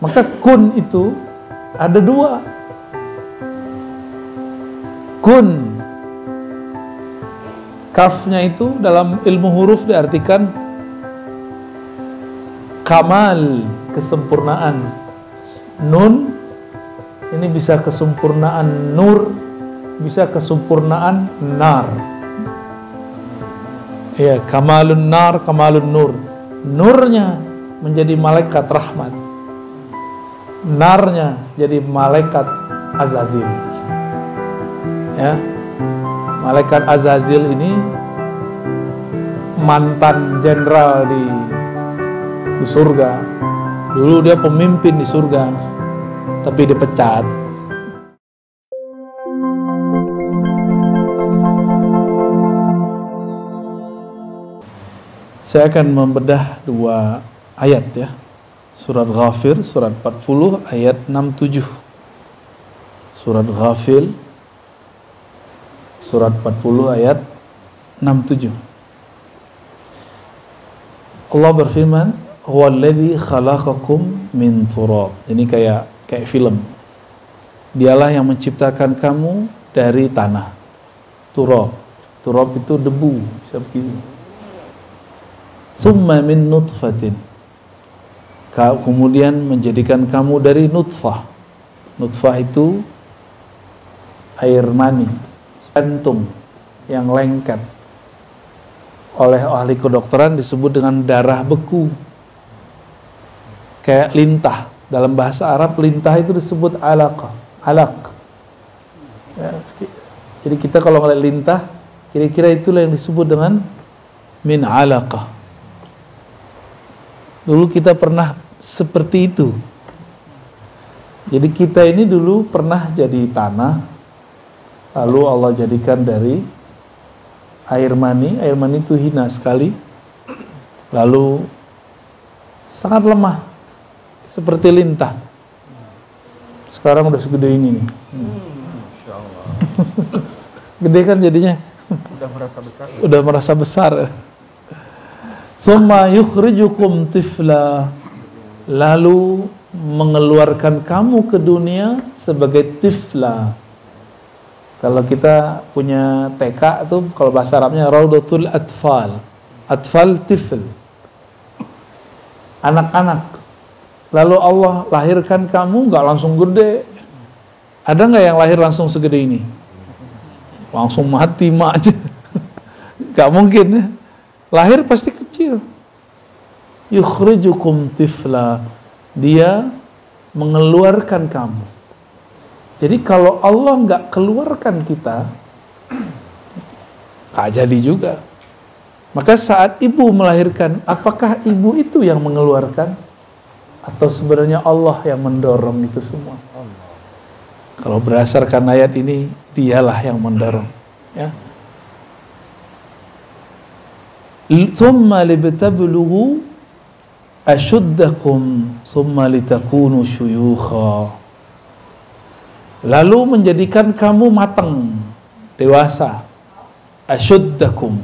Maka kun itu ada dua. Kun. Kafnya itu dalam ilmu huruf diartikan kamal, kesempurnaan. Nun ini bisa kesempurnaan nur, bisa kesempurnaan nar. Ya, kamalun nar, kamalun nur. Nurnya menjadi malaikat rahmat. Narnya jadi malaikat Azazil. Ya. Malaikat Azazil ini mantan jenderal di di surga. Dulu dia pemimpin di surga, tapi dipecat. Saya akan membedah dua ayat ya. Surat Ghafir surat 40 ayat 67. Surat Ghafir surat 40 ayat 67. Allah berfirman, "Huwallazi khalaqakum min turab." Ini kayak kayak film. Dialah yang menciptakan kamu dari tanah. Turab. Turab itu debu, bisa begitu. Summa min nutfatin. Kemudian menjadikan kamu dari nutfah. Nutfah itu air mani, spentum yang lengket. Oleh ahli kedokteran disebut dengan darah beku. Kayak lintah. Dalam bahasa Arab lintah itu disebut alaq. Alaq. Ya, jadi kita kalau ngeliat lintah, kira-kira itulah yang disebut dengan min alaqah. Dulu kita pernah seperti itu. Jadi kita ini dulu pernah jadi tanah, lalu Allah jadikan dari air mani, air mani itu hina sekali, lalu sangat lemah, seperti lintah. Sekarang udah segede ini nih. Gede kan jadinya? Udah merasa besar. Udah merasa besar. Summa yukhrijukum tifla. Lalu mengeluarkan kamu ke dunia sebagai tifla. Kalau kita punya TK itu kalau bahasa Arabnya Raudatul Atfal. Atfal tifl. Anak-anak. Lalu Allah lahirkan kamu nggak langsung gede. Ada nggak yang lahir langsung segede ini? Langsung mati mak aja. Gak mungkin ya. Lahir pasti kecil. Yukhrijukum tifla. Dia mengeluarkan kamu. Jadi kalau Allah nggak keluarkan kita, gak jadi juga. Maka saat ibu melahirkan, apakah ibu itu yang mengeluarkan? Atau sebenarnya Allah yang mendorong itu semua? Kalau berdasarkan ayat ini, dialah yang mendorong. Ya. Thumma libtabluhu ashuddakum thumma litakunu syuyukha. Lalu menjadikan kamu matang, dewasa. Ashuddakum.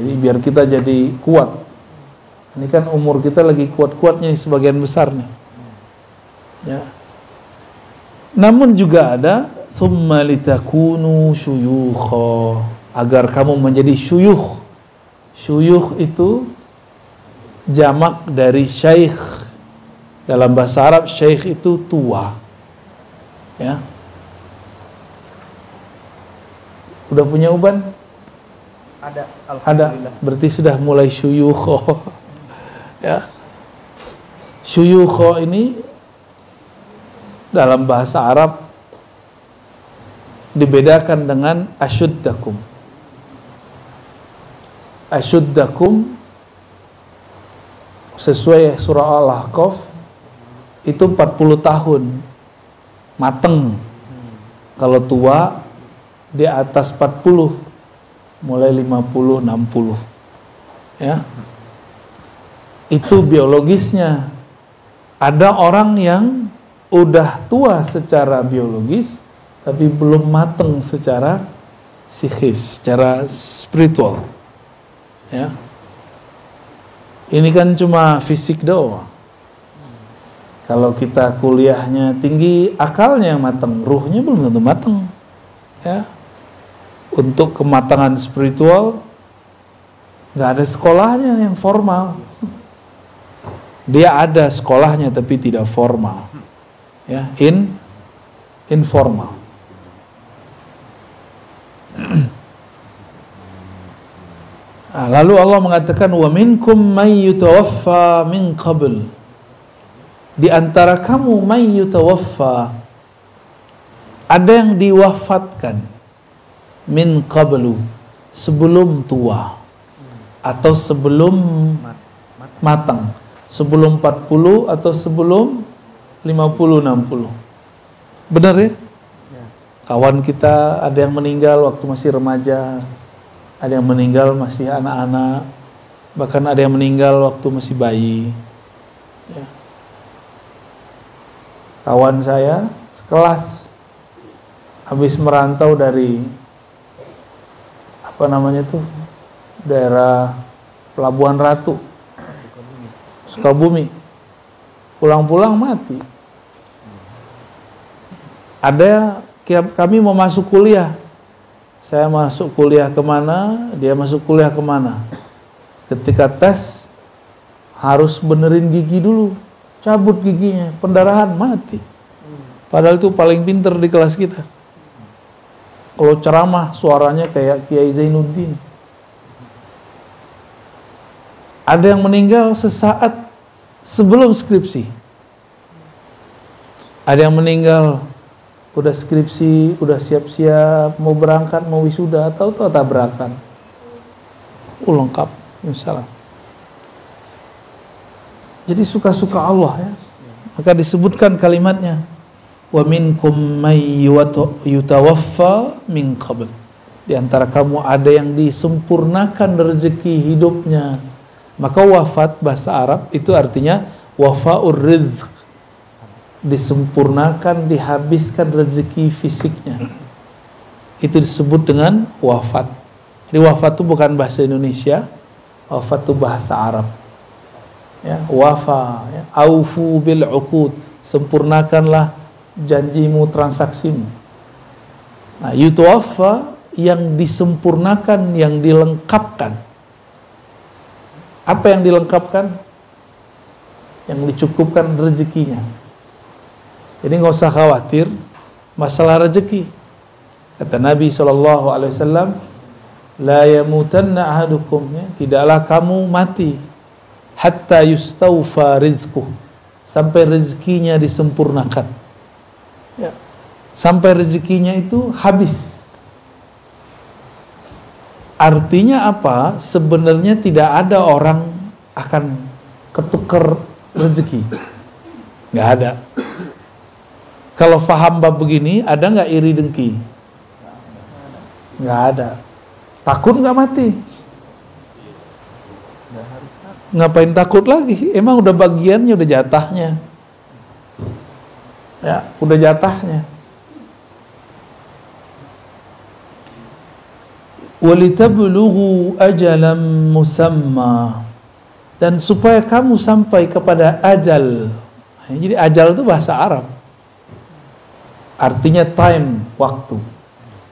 Jadi biar kita jadi kuat. Ini kan umur kita lagi kuat-kuatnya sebagian besar nih. Ya. Namun juga ada summa litakunu syuyukha agar kamu menjadi syuyuh. Syuyuh itu jamak dari syekh. Dalam bahasa Arab syekh itu tua. Ya. Udah punya uban? Ada. Ada. Alhamdulillah. Berarti sudah mulai syuyukho. ya. Syuyukho ini dalam bahasa Arab dibedakan dengan asyuddakum. Asyuddakum sesuai surah Al-Ahqaf itu 40 tahun mateng. Kalau tua di atas 40 mulai 50 60. Ya. Itu biologisnya. Ada orang yang udah tua secara biologis tapi belum mateng secara psikis, secara spiritual. Ya. Ini kan cuma fisik doang. Kalau kita kuliahnya tinggi, akalnya yang matang, ruhnya belum tentu matang. Ya. Untuk kematangan spiritual nggak ada sekolahnya yang formal. Dia ada sekolahnya tapi tidak formal. Ya, in informal. Nah, lalu Allah mengatakan wa minkum may yutawaffa min qabl. Di antara kamu may yutawaffa ada yang diwafatkan min qablu sebelum tua atau sebelum matang sebelum 40 atau sebelum 50 60 benar ya. Kawan kita ada yang meninggal waktu masih remaja ada yang meninggal masih anak-anak bahkan ada yang meninggal waktu masih bayi. Ya. kawan saya sekelas habis merantau dari apa namanya tuh daerah Pelabuhan Ratu Sukabumi. Pulang-pulang mati. Ada kami mau masuk kuliah saya masuk kuliah ke mana, dia masuk kuliah ke mana. Ketika tes, harus benerin gigi dulu. Cabut giginya, pendarahan, mati. Padahal itu paling pinter di kelas kita. Kalau ceramah, suaranya kayak Kiai Zainuddin. Ada yang meninggal sesaat sebelum skripsi. Ada yang meninggal udah skripsi, udah siap-siap, mau berangkat, mau wisuda, atau tahu tabrakan. Uh, lengkap, misalnya. Jadi suka-suka Allah ya. Maka disebutkan kalimatnya, wa minkum may yutawaffa min qabl. Di antara kamu ada yang disempurnakan rezeki hidupnya. Maka wafat bahasa Arab itu artinya wafaur rizq disempurnakan, dihabiskan rezeki fisiknya. Itu disebut dengan wafat. Jadi wafat itu bukan bahasa Indonesia, wafat itu bahasa Arab. Ya, wafa, ya, aufu bil uqud, sempurnakanlah janjimu, transaksimu. Nah, yutuwafa yang disempurnakan, yang dilengkapkan. Apa yang dilengkapkan? Yang dicukupkan rezekinya jadi nggak usah khawatir masalah rezeki. Kata Nabi Shallallahu Alaihi Wasallam, la yamutanna ahadukum ya, tidaklah kamu mati hatta yustaufa rizku sampai rezekinya disempurnakan. Ya. Sampai rezekinya itu habis. Artinya apa? Sebenarnya tidak ada orang akan ketukar rezeki. Nggak ada. Kalau faham bab begini, ada nggak iri dengki? Nggak ada. Takut nggak mati? Ngapain takut lagi? Emang udah bagiannya, udah jatahnya. Ya, udah jatahnya. Walitablugu ajalam musamma dan supaya kamu sampai kepada ajal. Jadi ajal itu bahasa Arab artinya time waktu.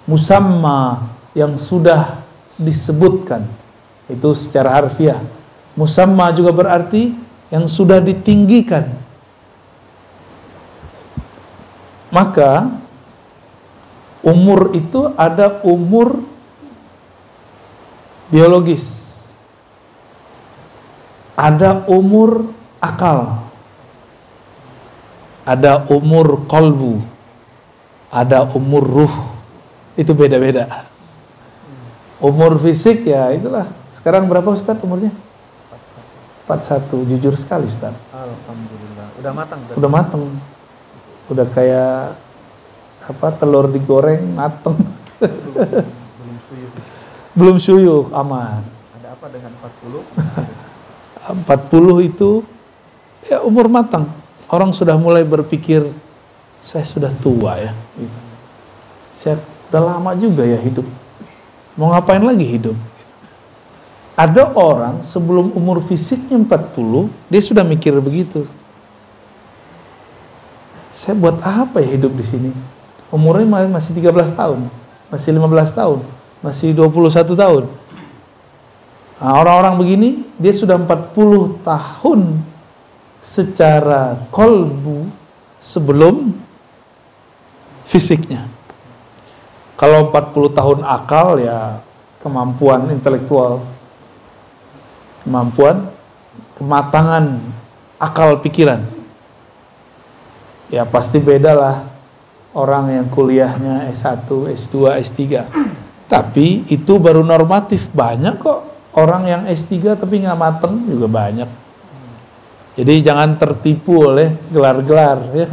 Musamma yang sudah disebutkan. Itu secara harfiah. Musamma juga berarti yang sudah ditinggikan. Maka umur itu ada umur biologis. Ada umur akal. Ada umur kolbu ada umur ruh. Itu beda-beda. Umur fisik ya itulah. Sekarang berapa Ustaz umurnya? 41 jujur sekali Ustaz. Alhamdulillah. Udah matang udah, udah matang. Udah kayak apa telur digoreng mateng belum suyuh. Belum suyuh aman. Ada apa dengan 40 40 itu ya umur matang. Orang sudah mulai berpikir saya sudah tua ya. Gitu. Saya udah lama juga ya hidup. Mau ngapain lagi hidup? Gitu. Ada orang sebelum umur fisiknya 40, dia sudah mikir begitu. saya buat apa ya hidup di sini? Umurnya ma- masih 13 tahun, masih 15 tahun, masih 21 tahun. Nah, orang-orang begini, dia sudah 40 tahun secara kolbu sebelum fisiknya. Kalau 40 tahun akal ya kemampuan intelektual, kemampuan, kematangan akal pikiran. Ya pasti beda lah orang yang kuliahnya S1, S2, S3. Tapi itu baru normatif. Banyak kok orang yang S3 tapi nggak mateng juga banyak. Jadi jangan tertipu oleh gelar-gelar ya.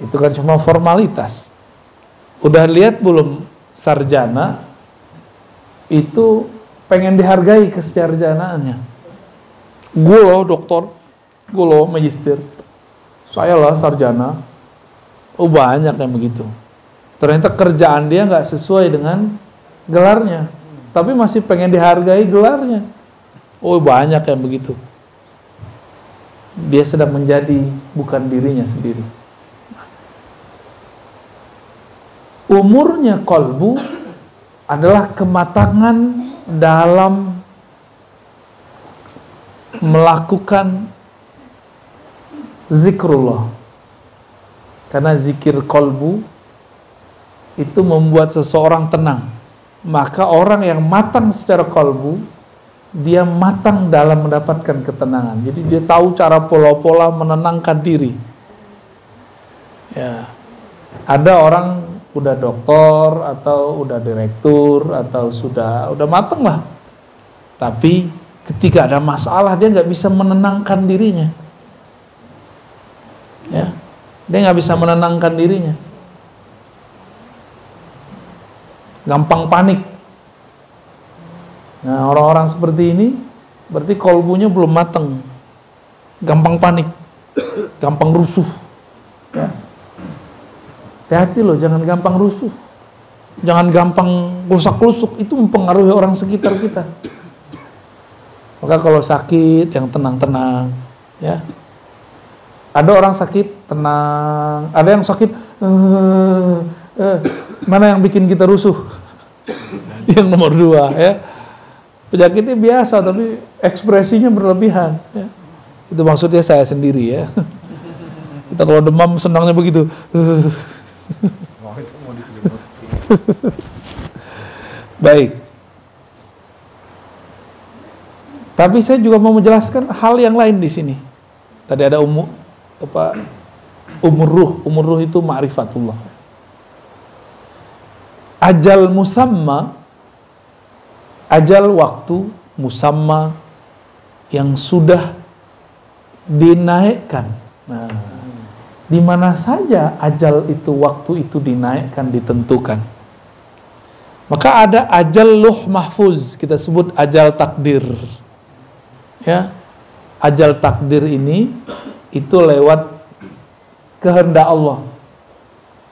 Itu kan cuma formalitas. Udah lihat belum sarjana itu pengen dihargai kesarjanaannya. Gue loh dokter, gue loh magister, saya lah sarjana. Oh banyak yang begitu. Ternyata kerjaan dia nggak sesuai dengan gelarnya, tapi masih pengen dihargai gelarnya. Oh banyak yang begitu. Dia sedang menjadi bukan dirinya sendiri. Umurnya kolbu adalah kematangan dalam melakukan zikrullah. Karena zikir kolbu itu membuat seseorang tenang. Maka orang yang matang secara kolbu, dia matang dalam mendapatkan ketenangan. Jadi dia tahu cara pola-pola menenangkan diri. Ya. Ada orang udah doktor atau udah direktur atau sudah udah mateng lah. Tapi ketika ada masalah dia nggak bisa menenangkan dirinya. Ya, dia nggak bisa menenangkan dirinya. Gampang panik. Nah orang-orang seperti ini berarti kolbunya belum mateng, gampang panik, gampang rusuh. Ya. Hati-hati loh, jangan gampang rusuh. Jangan gampang rusak-lusuk, itu mempengaruhi orang sekitar kita. Maka kalau sakit, yang tenang-tenang. ya. Ada orang sakit, tenang. Ada yang sakit, eh, eh, mana yang bikin kita rusuh? yang nomor dua, ya. Penyakitnya biasa, tapi ekspresinya berlebihan. Ya. Itu maksudnya saya sendiri ya. Kita kalau demam senangnya begitu. Baik. Tapi saya juga mau menjelaskan hal yang lain di sini. Tadi ada umur apa umur ruh, umur ruh itu ma'rifatullah. Ajal musamma ajal waktu musamma yang sudah dinaikkan. Nah, di mana saja ajal itu waktu itu dinaikkan ditentukan. Maka ada ajal luh mahfuz, kita sebut ajal takdir. Ya. Ajal takdir ini itu lewat kehendak Allah.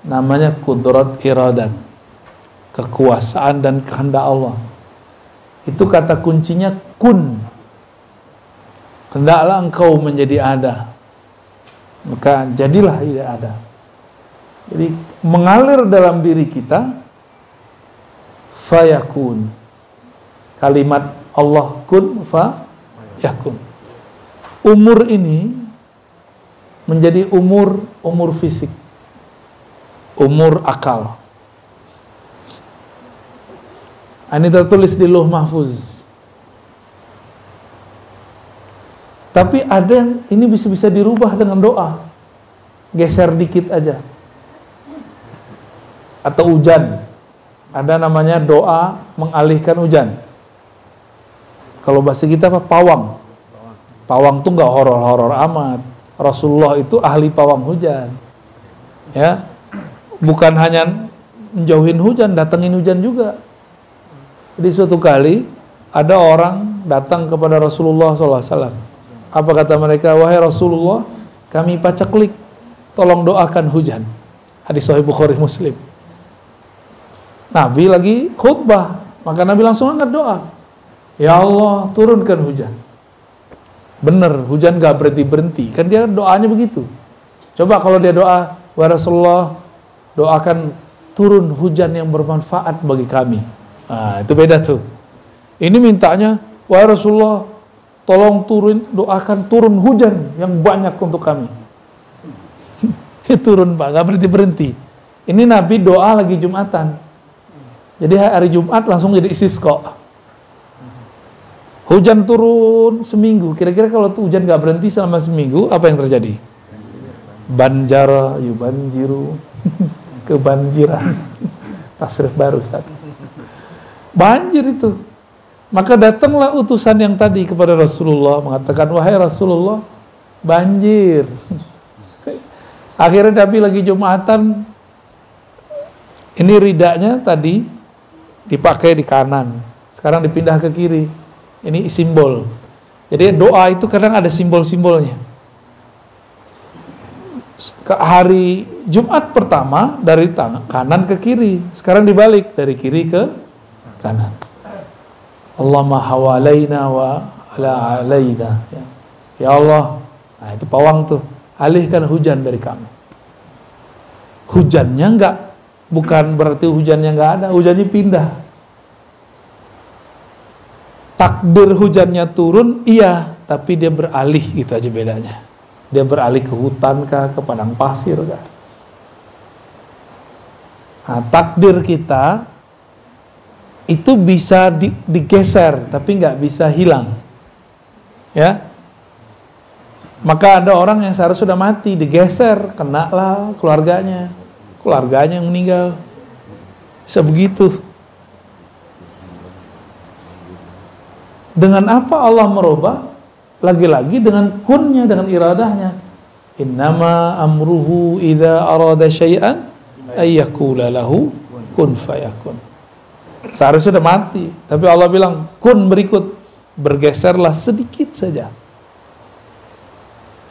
Namanya kudrat iradat. Kekuasaan dan kehendak Allah. Itu kata kuncinya kun. Hendaklah engkau menjadi ada. Maka jadilah ia ada. Jadi mengalir dalam diri kita fayakun. Kalimat Allah kun fa yakun. Umur ini menjadi umur umur fisik. Umur akal. Ini tertulis di Luh Mahfuz. Tapi ada yang ini bisa-bisa dirubah dengan doa. Geser dikit aja. Atau hujan. Ada namanya doa mengalihkan hujan. Kalau bahasa kita apa? Pawang. Pawang tuh nggak horor-horor amat. Rasulullah itu ahli pawang hujan. Ya. Bukan hanya menjauhin hujan, datengin hujan juga. Jadi suatu kali ada orang datang kepada Rasulullah SAW. Apa kata mereka? Wahai Rasulullah, kami paceklik, tolong doakan hujan. Hadis Sahih Bukhari Muslim. Nabi lagi khutbah, maka Nabi langsung angkat doa. Ya Allah, turunkan hujan. Bener, hujan gak berhenti-berhenti. Kan dia doanya begitu. Coba kalau dia doa, wa Rasulullah doakan turun hujan yang bermanfaat bagi kami. Nah, itu beda tuh. Ini mintanya, wa Rasulullah tolong turun doakan turun hujan yang banyak untuk kami. turun pak, nggak berhenti berhenti. Ini Nabi doa lagi Jumatan. Jadi hari Jumat langsung jadi istisqa. Hujan turun seminggu. Kira-kira kalau tuh hujan nggak berhenti selama seminggu, apa yang terjadi? Banjara yubanjiru kebanjiran tasrif baru Ustaz banjir itu maka datanglah utusan yang tadi kepada Rasulullah mengatakan wahai Rasulullah banjir akhirnya Nabi lagi Jumatan ini ridaknya tadi dipakai di kanan sekarang dipindah ke kiri ini simbol jadi doa itu kadang ada simbol-simbolnya ke hari Jumat pertama dari kanan ke kiri. Sekarang dibalik dari kiri ke kanan. Allahumma hawalaina wa ala alaina. Ya, ya Allah, nah itu pawang tuh. Alihkan hujan dari kami. Hujannya enggak bukan berarti hujannya enggak ada, hujannya pindah. Takdir hujannya turun, iya, tapi dia beralih gitu aja bedanya. Dia beralih ke hutan kah, ke padang pasir kah. Nah, takdir kita itu bisa di, digeser, tapi nggak bisa hilang. Ya, maka ada orang yang seharusnya sudah mati, digeser, kena lah keluarganya, keluarganya yang meninggal. Bisa begitu. Dengan apa Allah merubah? lagi-lagi dengan kunnya dengan iradahnya innama amruhu idza arada syai'an ayyakula lahu kun fayakun seharusnya sudah mati tapi Allah bilang kun berikut bergeserlah sedikit saja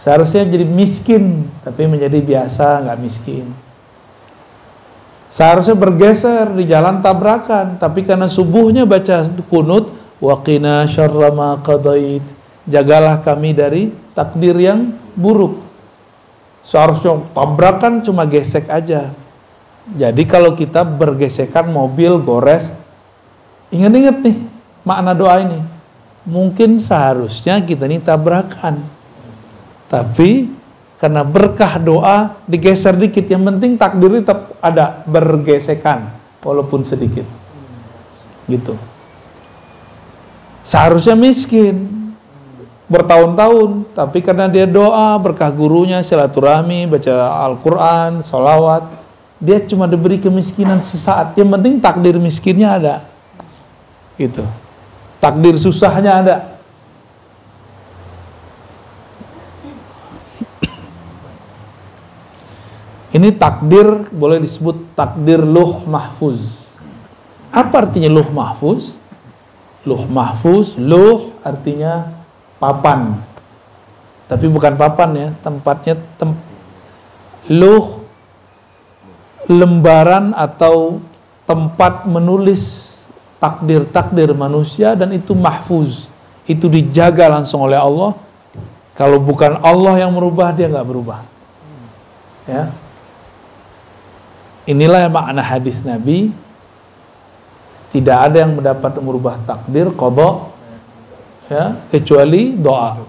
seharusnya jadi miskin tapi menjadi biasa nggak miskin seharusnya bergeser di jalan tabrakan tapi karena subuhnya baca kunut waqina syarra ma qadait jagalah kami dari takdir yang buruk. Seharusnya tabrakan cuma gesek aja. Jadi kalau kita bergesekan mobil gores, ingat-ingat nih makna doa ini. Mungkin seharusnya kita ini tabrakan. Tapi karena berkah doa digeser dikit. Yang penting takdir tetap ada bergesekan walaupun sedikit. Gitu. Seharusnya miskin, bertahun-tahun, tapi karena dia doa, berkah gurunya, silaturahmi, baca Al-Quran, sholawat, dia cuma diberi kemiskinan sesaat. Yang penting takdir miskinnya ada. Gitu. Takdir susahnya ada. Ini takdir boleh disebut takdir luh mahfuz. Apa artinya luh mahfuz? Luh mahfuz, luh artinya papan tapi bukan papan ya tempatnya tem luh lembaran atau tempat menulis takdir-takdir manusia dan itu mahfuz. Itu dijaga langsung oleh Allah. Kalau bukan Allah yang merubah dia nggak berubah. Ya. Inilah makna hadis Nabi. Tidak ada yang mendapat merubah takdir kodok ya kecuali doa.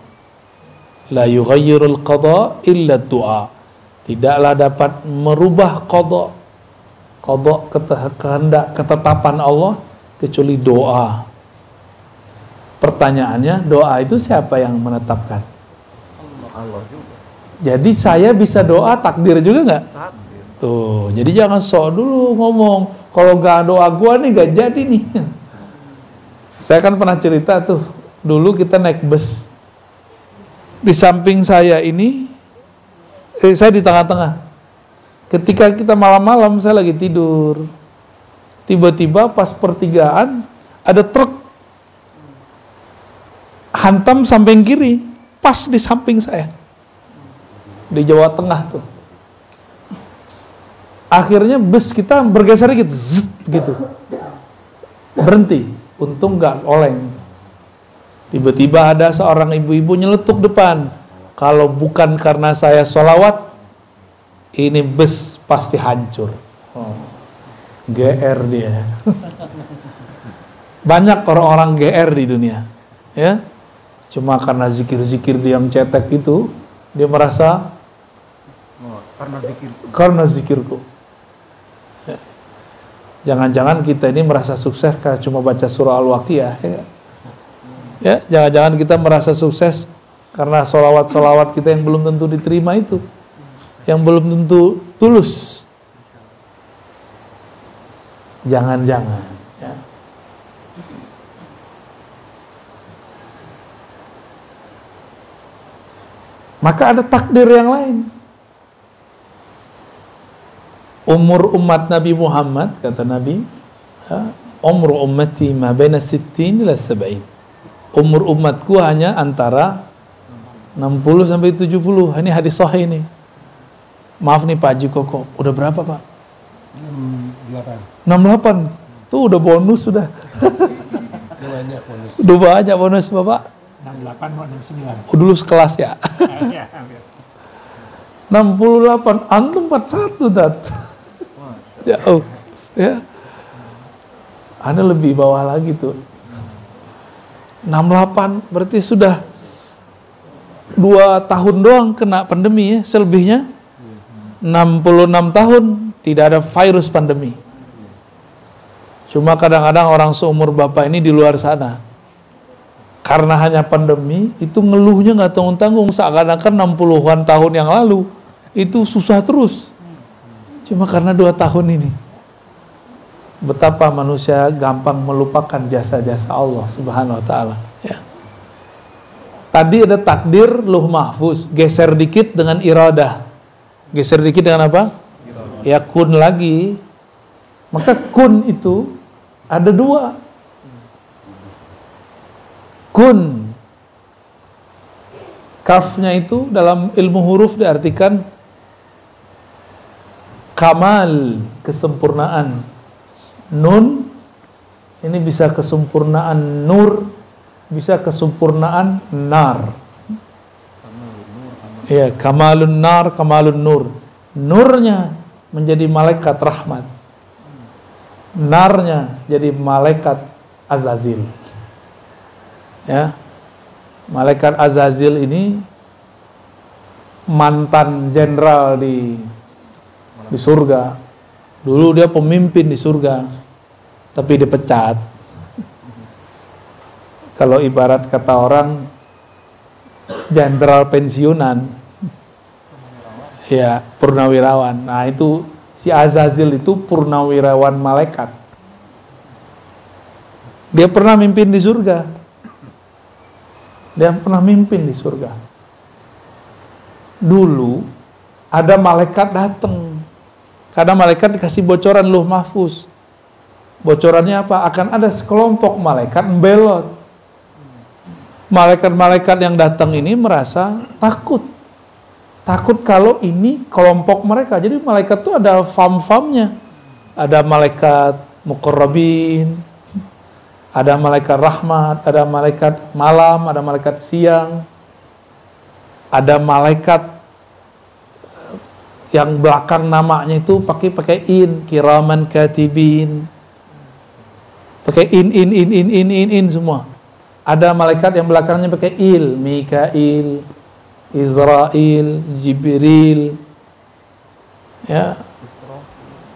La yughayyirul qada illa doa tidaklah dapat merubah qada qada kehendak ketetapan Allah kecuali doa. Pertanyaannya doa itu siapa yang menetapkan? Allah juga. Jadi saya bisa doa takdir juga nggak? Tuh jadi jangan sok dulu ngomong kalau nggak doa gua nih nggak jadi nih. Saya kan pernah cerita tuh dulu kita naik bus. Di samping saya ini eh, saya di tengah-tengah. Ketika kita malam-malam saya lagi tidur. Tiba-tiba pas pertigaan ada truk hantam samping kiri pas di samping saya. Di Jawa Tengah tuh. Akhirnya bus kita bergeser gitu gitu. Berhenti. Untung nggak oleng. Tiba-tiba ada seorang ibu-ibu nyeletuk depan. Kalau bukan karena saya sholawat, ini bus pasti hancur. Oh. GR dia. Banyak orang-orang GR di dunia. Ya. Cuma karena zikir-zikir dia yang cetek itu, dia merasa Oh, karena zikir. karena zikirku. Ya. Jangan-jangan kita ini merasa sukses karena cuma baca surah Al-Waqiah. Ya. Ya, jangan-jangan kita merasa sukses karena solawat-solawat kita yang belum tentu diterima itu, yang belum tentu tulus. Jangan-jangan. Ya. Maka ada takdir yang lain. Umur umat Nabi Muhammad, kata Nabi, umur ummati ma baina sittin ila sab'in. Umur umatku hanya antara 60 sampai 70. Ini hadis sahih ini. Maaf nih Pak Haji Koko, udah berapa Pak? Hmm, delapan. 68. Tuh udah bonus sudah. Udah banyak bonus. Udah banyak bonus Bapak. Enam delapan mau enam sembilan. Oh, dulu sekelas ya. Iya, hampir. 68, antum 41 dat. Jauh. Ya. Anda lebih bawah lagi tuh. 68 berarti sudah dua tahun doang kena pandemi ya, selebihnya 66 tahun tidak ada virus pandemi. Cuma kadang-kadang orang seumur bapak ini di luar sana karena hanya pandemi itu ngeluhnya nggak tanggung-tanggung seakan-akan 60-an tahun yang lalu itu susah terus cuma karena dua tahun ini betapa manusia gampang melupakan jasa-jasa Allah subhanahu wa ta'ala. Tadi ada takdir luh mahfuz geser dikit dengan iradah. Geser dikit dengan apa? ya kun lagi. Maka kun itu ada dua. Kun. Kafnya itu dalam ilmu huruf diartikan kamal kesempurnaan. Nun ini bisa kesempurnaan nur bisa kesempurnaan nar. Ya kamalun nar kamalun nur. Nurnya menjadi malaikat rahmat. Narnya jadi malaikat azazil. Ya. Malaikat Azazil ini mantan jenderal di di surga. Dulu dia pemimpin di surga tapi dipecat kalau ibarat kata orang jenderal pensiunan ya purnawirawan nah itu si Azazil itu purnawirawan malaikat dia pernah mimpin di surga dia pernah mimpin di surga. Dulu ada malaikat datang. Karena malaikat dikasih bocoran luh mahfuz. Bocorannya apa? Akan ada sekelompok malaikat membelot. Malaikat-malaikat yang datang ini merasa takut. Takut kalau ini kelompok mereka. Jadi malaikat itu ada fam-famnya. Ada malaikat mukorrabin, ada malaikat rahmat, ada malaikat malam, ada malaikat siang, ada malaikat yang belakang namanya itu pakai pakai in, kiraman katibin, pakai in in in in in in in semua. Ada malaikat yang belakangnya pakai il, Mikail, Israel, Jibril, ya,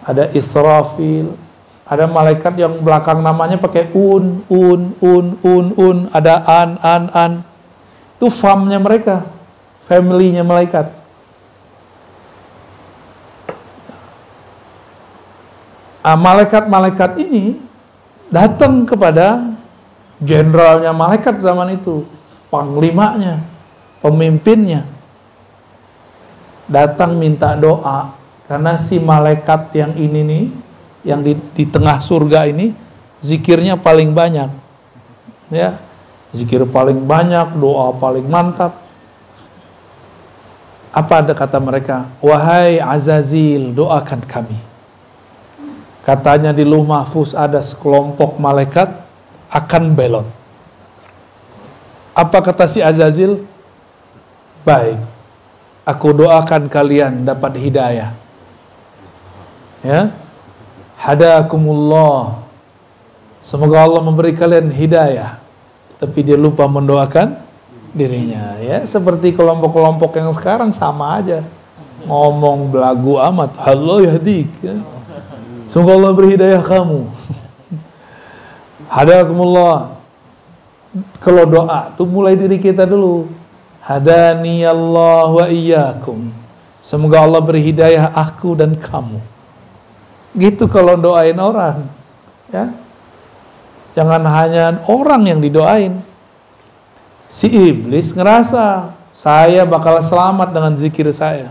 ada Israfil, ada malaikat yang belakang namanya pakai un, un, un, un, un, ada an, an, an. Itu famnya mereka, family-nya malaikat. Ah, malaikat-malaikat ini datang kepada jenderalnya malaikat zaman itu, panglimanya, pemimpinnya. Datang minta doa. Karena si malaikat yang ini nih yang di, di tengah surga ini zikirnya paling banyak. Ya zikir paling banyak doa paling mantap. Apa ada kata mereka? Wahai Azazil doakan kami. Katanya di luh mahfuz ada sekelompok malaikat akan belot apa kata si Azazil baik aku doakan kalian dapat hidayah. Ya. Hadakumullah. Semoga Allah memberi kalian hidayah. Tapi dia lupa mendoakan dirinya ya seperti kelompok-kelompok yang sekarang sama aja ngomong belagu amat halo ya. semoga Allah beri hidayah kamu hadakumullah kalau doa tuh mulai diri kita dulu hadani Allah wa iyyakum semoga Allah beri hidayah aku dan kamu gitu kalau doain orang ya jangan hanya orang yang didoain si iblis ngerasa saya bakal selamat dengan zikir saya.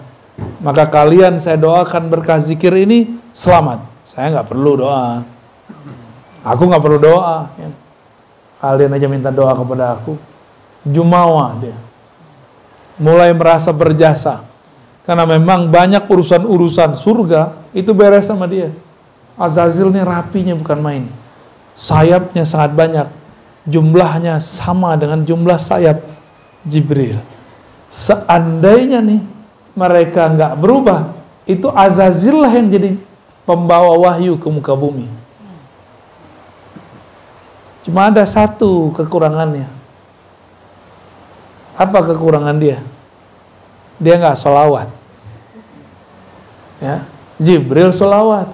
Maka kalian saya doakan berkah zikir ini selamat. Saya nggak perlu doa. Aku nggak perlu doa. Ya. Kalian aja minta doa kepada aku. Jumawa dia. Mulai merasa berjasa. Karena memang banyak urusan-urusan surga itu beres sama dia. Azazil ini rapinya bukan main. Sayapnya sangat banyak jumlahnya sama dengan jumlah sayap Jibril. Seandainya nih mereka nggak berubah, itu Azazil lah yang jadi pembawa wahyu ke muka bumi. Cuma ada satu kekurangannya. Apa kekurangan dia? Dia nggak solawat. Ya, Jibril solawat.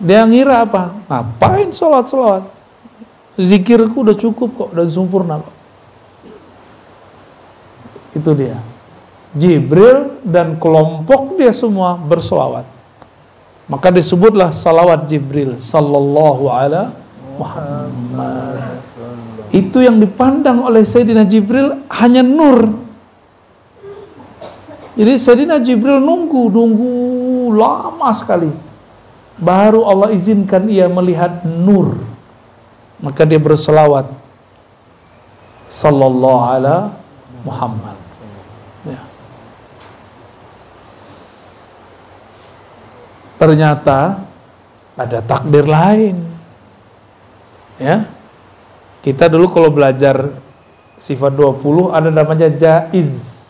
Dia ngira apa? Ngapain sholat sholat? Zikirku udah cukup kok, udah sempurna kok. Itu dia. Jibril dan kelompok dia semua bersolawat. Maka disebutlah salawat Jibril sallallahu ala Muhammad. Itu yang dipandang oleh Sayyidina Jibril hanya nur. Jadi Sayyidina Jibril nunggu, nunggu lama sekali baru Allah izinkan ia melihat nur maka dia berselawat sallallahu ala Muhammad ya. Ternyata ada takdir lain ya kita dulu kalau belajar sifat 20 ada namanya jaiz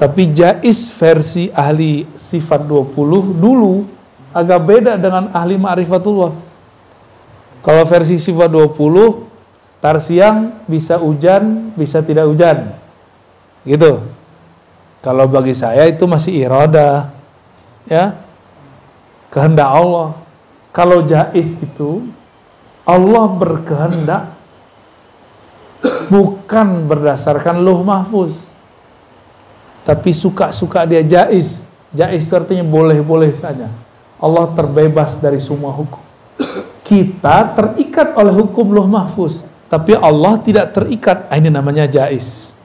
tapi jaiz versi ahli sifat 20 dulu agak beda dengan ahli ma'rifatullah. Kalau versi sifat 20, tar siang bisa hujan, bisa tidak hujan. Gitu. Kalau bagi saya itu masih irada. Ya. Kehendak Allah. Kalau jais itu Allah berkehendak bukan berdasarkan luh mahfuz. Tapi suka-suka dia jais. Jais artinya boleh-boleh saja. Allah terbebas dari semua hukum. Kita terikat oleh hukum loh mahfuz, tapi Allah tidak terikat. Ah, ini namanya jais.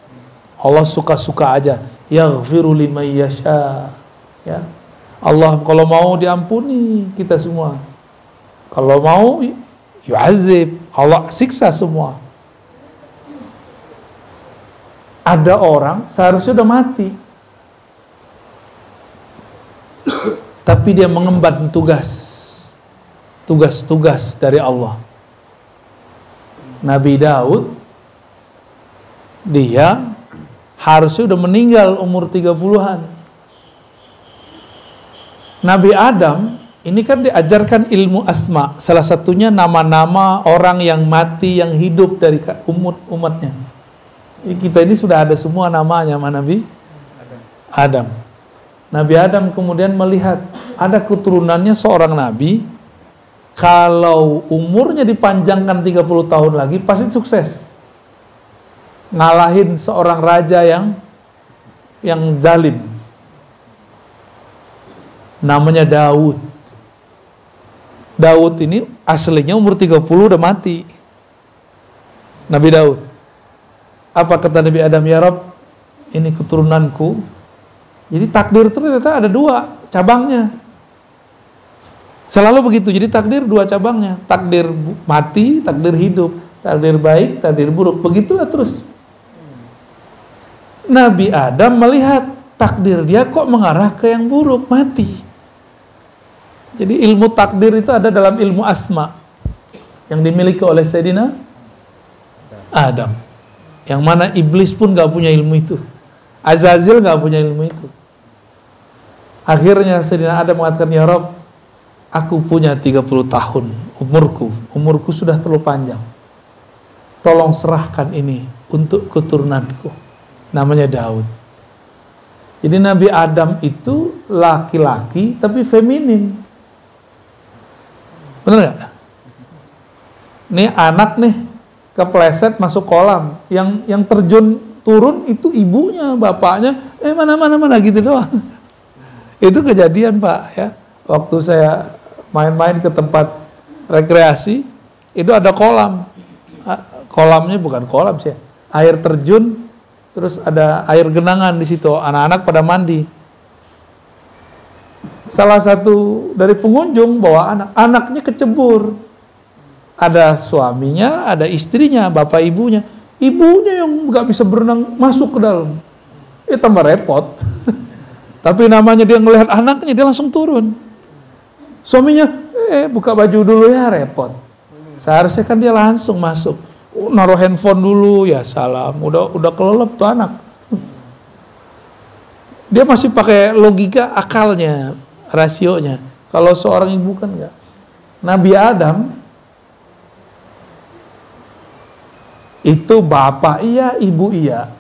Allah suka-suka aja. Yaghfiru liman yasha. Ya. Allah kalau mau diampuni kita semua. Kalau mau yu'azib. Allah siksa semua. Ada orang seharusnya udah mati tapi dia mengemban tugas tugas-tugas dari Allah. Nabi Daud dia harusnya udah meninggal umur 30-an. Nabi Adam ini kan diajarkan ilmu asma, salah satunya nama-nama orang yang mati yang hidup dari umat umatnya. Kita ini sudah ada semua namanya, mana Nabi? Adam. Nabi Adam kemudian melihat ada keturunannya seorang nabi kalau umurnya dipanjangkan 30 tahun lagi pasti sukses. Ngalahin seorang raja yang yang zalim. Namanya Daud. Daud ini aslinya umur 30 udah mati. Nabi Daud. Apa kata Nabi Adam ya Rob? Ini keturunanku jadi takdir ternyata ada dua cabangnya. Selalu begitu. Jadi takdir dua cabangnya. Takdir mati, takdir hidup. Takdir baik, takdir buruk. Begitulah terus. Nabi Adam melihat takdir dia kok mengarah ke yang buruk, mati. Jadi ilmu takdir itu ada dalam ilmu asma yang dimiliki oleh Sayyidina Adam. Yang mana iblis pun gak punya ilmu itu. Azazil gak punya ilmu itu. Akhirnya Sayyidina Adam mengatakan, Ya Rob, aku punya 30 tahun umurku. Umurku sudah terlalu panjang. Tolong serahkan ini untuk keturunanku. Namanya Daud. Jadi Nabi Adam itu laki-laki tapi feminin. Benar nggak? Nih anak nih kepleset masuk kolam. Yang yang terjun turun itu ibunya, bapaknya, eh mana mana mana gitu doang. itu kejadian Pak ya. Waktu saya main-main ke tempat rekreasi, itu ada kolam. Kolamnya bukan kolam sih, air terjun Terus ada air genangan di situ, anak-anak pada mandi. Salah satu dari pengunjung bawa anak, anaknya kecebur. Ada suaminya, ada istrinya, bapak ibunya. Ibunya yang nggak bisa berenang masuk ke dalam. itu tambah repot. Tapi namanya dia ngelihat anaknya, dia langsung turun. Suaminya, eh buka baju dulu ya repot. Seharusnya kan dia langsung masuk Oh, naruh handphone dulu ya salam udah udah kelelep tuh anak dia masih pakai logika akalnya rasionya. Kalau seorang ibu kan enggak Nabi Adam itu bapak iya ibu iya.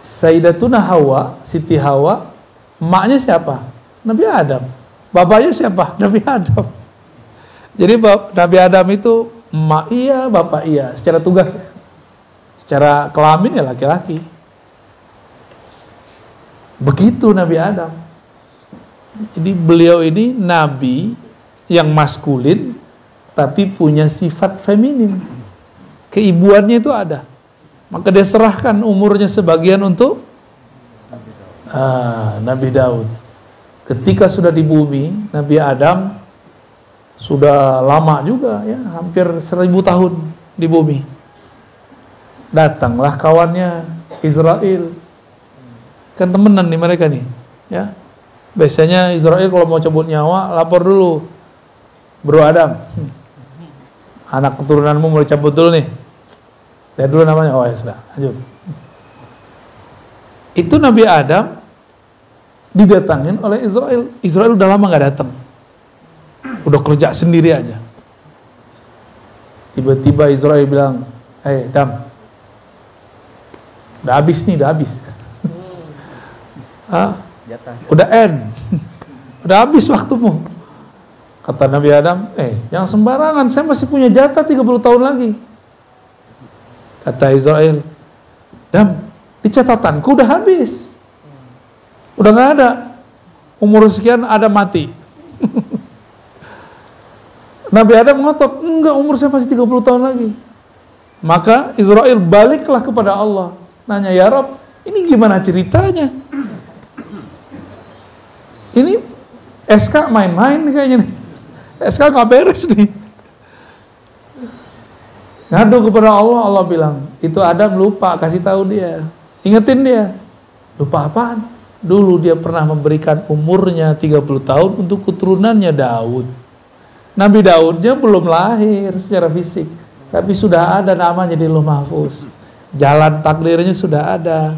Sayyidatuna Hawa Siti Hawa emaknya siapa? Nabi Adam. Bapaknya siapa? Nabi Adam. Jadi Nabi Adam itu emak iya, bapak iya, secara tugas. Secara kelamin ya laki-laki. Begitu Nabi Adam. Jadi beliau ini nabi yang maskulin tapi punya sifat feminin. Keibuannya itu ada. Maka dia serahkan umurnya sebagian untuk ah, Nabi Daud. Ketika sudah di bumi, Nabi Adam sudah lama juga ya hampir seribu tahun di bumi datanglah kawannya Israel kan temenan nih mereka nih ya biasanya Israel kalau mau cabut nyawa lapor dulu. Bro Adam anak keturunanmu mau cabut dulu nih. Lihat dulu namanya. Oh ya sudah lanjut. Itu Nabi Adam didatangin oleh Israel. Israel udah lama nggak datang. Udah kerja sendiri aja. Tiba-tiba Israel bilang, hey, Dam, udah habis nih, udah habis. ah, udah end, udah habis waktumu. Kata Nabi Adam, eh yang sembarangan, saya masih punya jatah 30 tahun lagi. Kata Israel, Dam, di catatanku udah habis. Udah nggak ada. Umur sekian ada mati. Nabi Adam ngotot, enggak umur saya masih 30 tahun lagi. Maka Israel baliklah kepada Allah. Nanya, ya Rob, ini gimana ceritanya? Ini SK main-main kayaknya nih. SK nggak beres nih. Ngadu kepada Allah, Allah bilang, itu Adam lupa kasih tahu dia. Ingetin dia. Lupa apaan? Dulu dia pernah memberikan umurnya 30 tahun untuk keturunannya Daud. Nabi Daudnya belum lahir secara fisik, tapi sudah ada namanya di Luh Mahfuz. Jalan takdirnya sudah ada.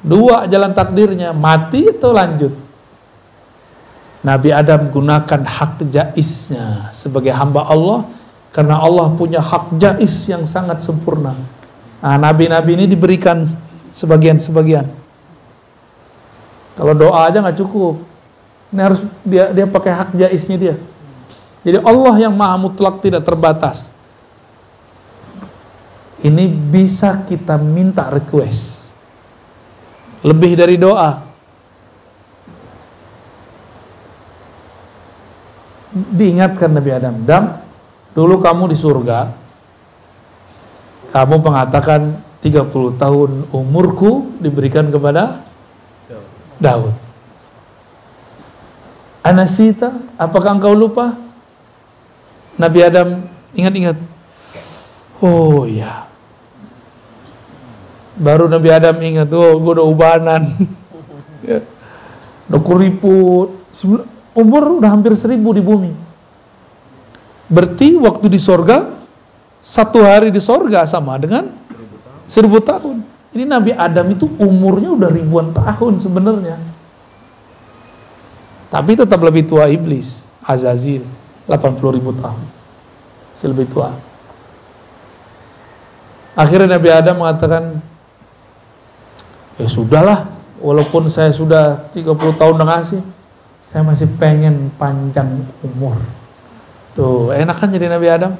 Dua jalan takdirnya, mati atau lanjut. Nabi Adam gunakan hak jaisnya sebagai hamba Allah karena Allah punya hak jais yang sangat sempurna. Nah, nabi-nabi ini diberikan sebagian-sebagian. Kalau doa aja nggak cukup. Ini harus dia dia pakai hak jaisnya dia. Jadi Allah yang maha mutlak tidak terbatas. Ini bisa kita minta request. Lebih dari doa. Diingatkan Nabi Adam, Dam, dulu kamu di surga, kamu mengatakan 30 tahun umurku diberikan kepada Daud. Anasita, apakah engkau lupa? Nabi Adam ingat-ingat. Oh ya. Baru Nabi Adam ingat, oh gue udah ubanan. ya. Udah kuriput. Umur udah hampir seribu di bumi. Berarti waktu di sorga, satu hari di sorga sama dengan Seribu tahun. Ini Nabi Adam itu umurnya udah ribuan tahun sebenarnya. Tapi tetap lebih tua iblis, Azazil, 80 ribu tahun. Masih lebih tua. Akhirnya Nabi Adam mengatakan, ya sudahlah, walaupun saya sudah 30 tahun udah ngasih, saya masih pengen panjang umur. Tuh, enak kan jadi Nabi Adam?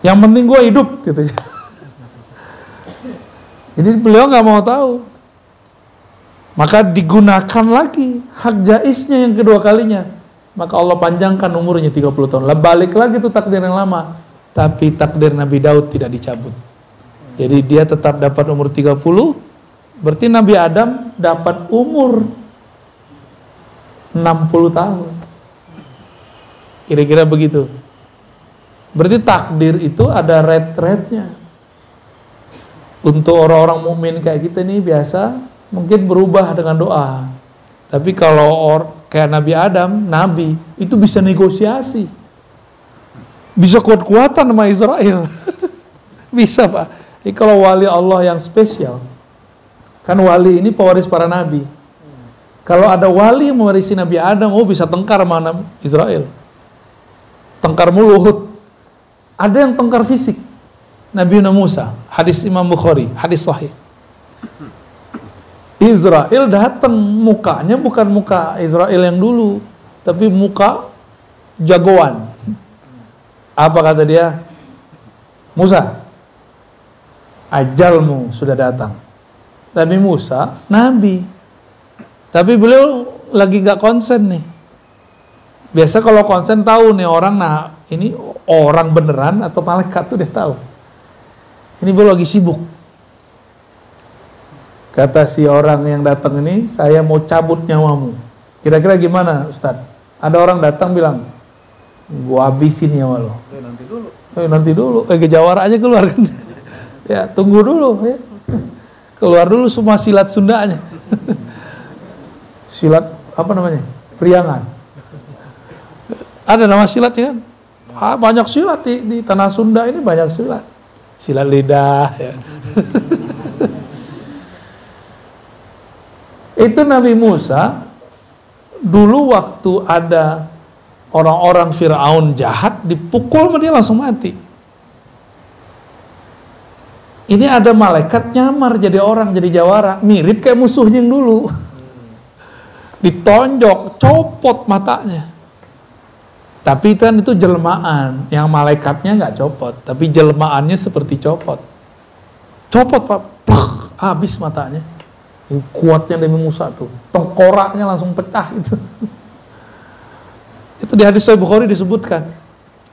Yang penting gue hidup, gitu. Jadi beliau nggak mau tahu. Maka digunakan lagi hak jaisnya yang kedua kalinya. Maka Allah panjangkan umurnya 30 tahun. Lah balik lagi tuh takdir yang lama. Tapi takdir Nabi Daud tidak dicabut. Jadi dia tetap dapat umur 30. Berarti Nabi Adam dapat umur 60 tahun. Kira-kira begitu. Berarti takdir itu ada red-rednya. Untuk orang-orang mukmin kayak kita nih biasa mungkin berubah dengan doa. Tapi kalau or, kayak Nabi Adam, Nabi itu bisa negosiasi, bisa kuat-kuatan sama Israel, bisa pak. Ini kalau wali Allah yang spesial, kan wali ini pewaris para nabi. Kalau ada wali mewarisi Nabi Adam, oh bisa tengkar sama Israel. Tengkar mulut. Ada yang tengkar fisik. Nabi Musa, hadis Imam Bukhari, hadis sahih. Israel datang mukanya bukan muka Israel yang dulu, tapi muka jagoan. Apa kata dia? Musa, ajalmu sudah datang. Nabi Musa, Nabi. Tapi beliau lagi gak konsen nih. Biasa kalau konsen tahu nih orang, nah ini orang beneran atau malaikat tuh dia tahu. Ini beliau lagi sibuk Kata si orang yang datang ini, saya mau cabut nyawamu. Kira-kira gimana Ustaz? Ada orang datang bilang, gua habisin nyawa lo. Eh, nanti dulu. Eh, nanti dulu. Eh, ke Jawara aja keluar kan. ya, tunggu dulu. Ya. Keluar dulu semua silat Sundanya. silat, apa namanya? Priangan. Ada nama silatnya kan? Ah, banyak silat di, di tanah Sunda ini banyak silat. Silat lidah ya. Itu Nabi Musa dulu waktu ada orang-orang Firaun jahat dipukul dia langsung mati. Ini ada malaikat nyamar jadi orang jadi jawara, mirip kayak musuhnya yang dulu. Ditonjok, copot matanya. Tapi kan itu jelmaan, yang malaikatnya nggak copot, tapi jelmaannya seperti copot. Copot pak, habis matanya. Kuatnya Nabi Musa tuh. Tengkoraknya langsung pecah itu. Itu di hadis Sahih Bukhari disebutkan.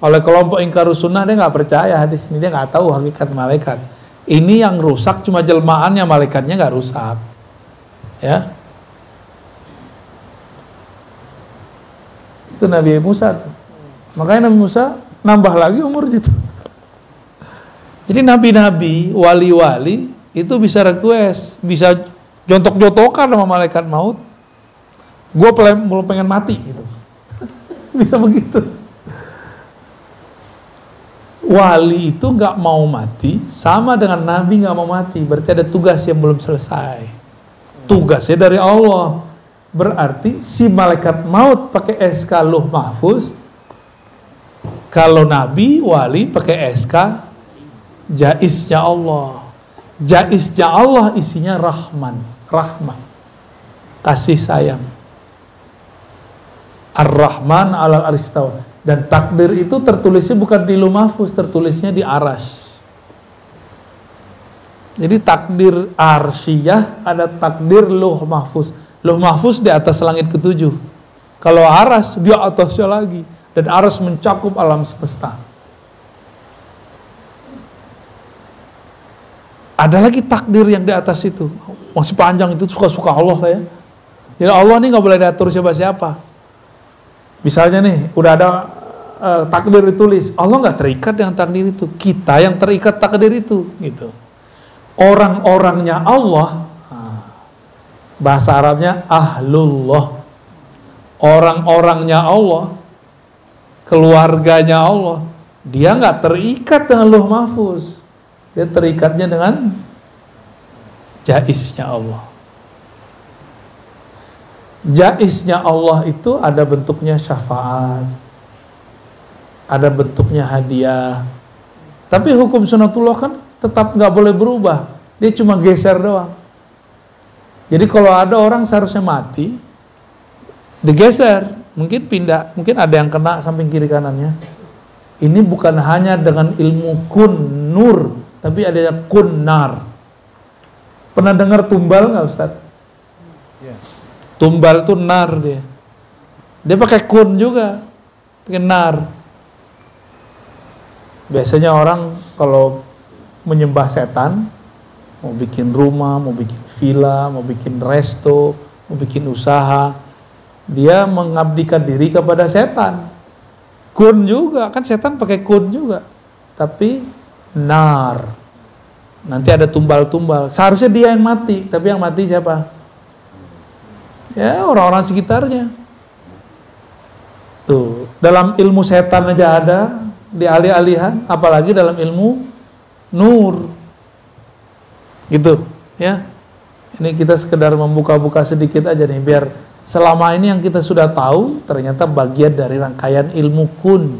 Oleh kelompok ingkarus sunnah dia nggak percaya hadis ini. Dia nggak tahu hakikat malaikat. Ini yang rusak cuma jelmaannya malaikatnya nggak rusak. Ya itu Nabi Musa tuh. makanya Nabi Musa nambah lagi umur gitu jadi nabi-nabi wali-wali itu bisa request bisa jontok-jontokan sama malaikat maut. Gue belum pengen mati gitu. Bisa begitu. Wali itu nggak mau mati sama dengan nabi nggak mau mati. Berarti ada tugas yang belum selesai. Tugasnya dari Allah berarti si malaikat maut pakai SK luh mahfuz kalau nabi wali pakai SK jaisnya Allah. Jaisnya Allah isinya rahman rahmah kasih sayang. Ar-Rahman alal aristawa dan takdir itu tertulisnya bukan di lumafus tertulisnya di aras jadi takdir arsiyah ada takdir luh mahfuz luh mahfuz di atas langit ketujuh kalau aras di atasnya lagi dan aras mencakup alam semesta ada lagi takdir yang di atas itu masih panjang itu suka-suka Allah lah ya. Jadi Allah ini nggak boleh diatur siapa-siapa. Misalnya nih, udah ada uh, takdir ditulis, Allah nggak terikat dengan takdir itu. Kita yang terikat takdir itu, gitu. Orang-orangnya Allah, bahasa Arabnya ahlullah. Orang-orangnya Allah, keluarganya Allah, dia nggak terikat dengan loh mahfuz. Dia terikatnya dengan jaisnya Allah. Jaisnya Allah itu ada bentuknya syafaat, ada bentuknya hadiah. Tapi hukum sunatullah kan tetap nggak boleh berubah. Dia cuma geser doang. Jadi kalau ada orang seharusnya mati, digeser, mungkin pindah, mungkin ada yang kena samping kiri kanannya. Ini bukan hanya dengan ilmu kun nur, tapi ada kun nar. Pernah dengar tumbal nggak Ustaz? Ya. Tumbal itu nar dia. Dia pakai kun juga, pakai nar. Biasanya orang kalau menyembah setan, mau bikin rumah, mau bikin villa, mau bikin resto, mau bikin usaha, dia mengabdikan diri kepada setan. Kun juga, kan setan pakai kun juga. Tapi nar. Nanti ada tumbal-tumbal. Seharusnya dia yang mati, tapi yang mati siapa? Ya, orang-orang sekitarnya. Tuh, dalam ilmu setan aja ada, di alih-alihan, apalagi dalam ilmu nur. Gitu, ya. Ini kita sekedar membuka-buka sedikit aja nih biar selama ini yang kita sudah tahu ternyata bagian dari rangkaian ilmu kun.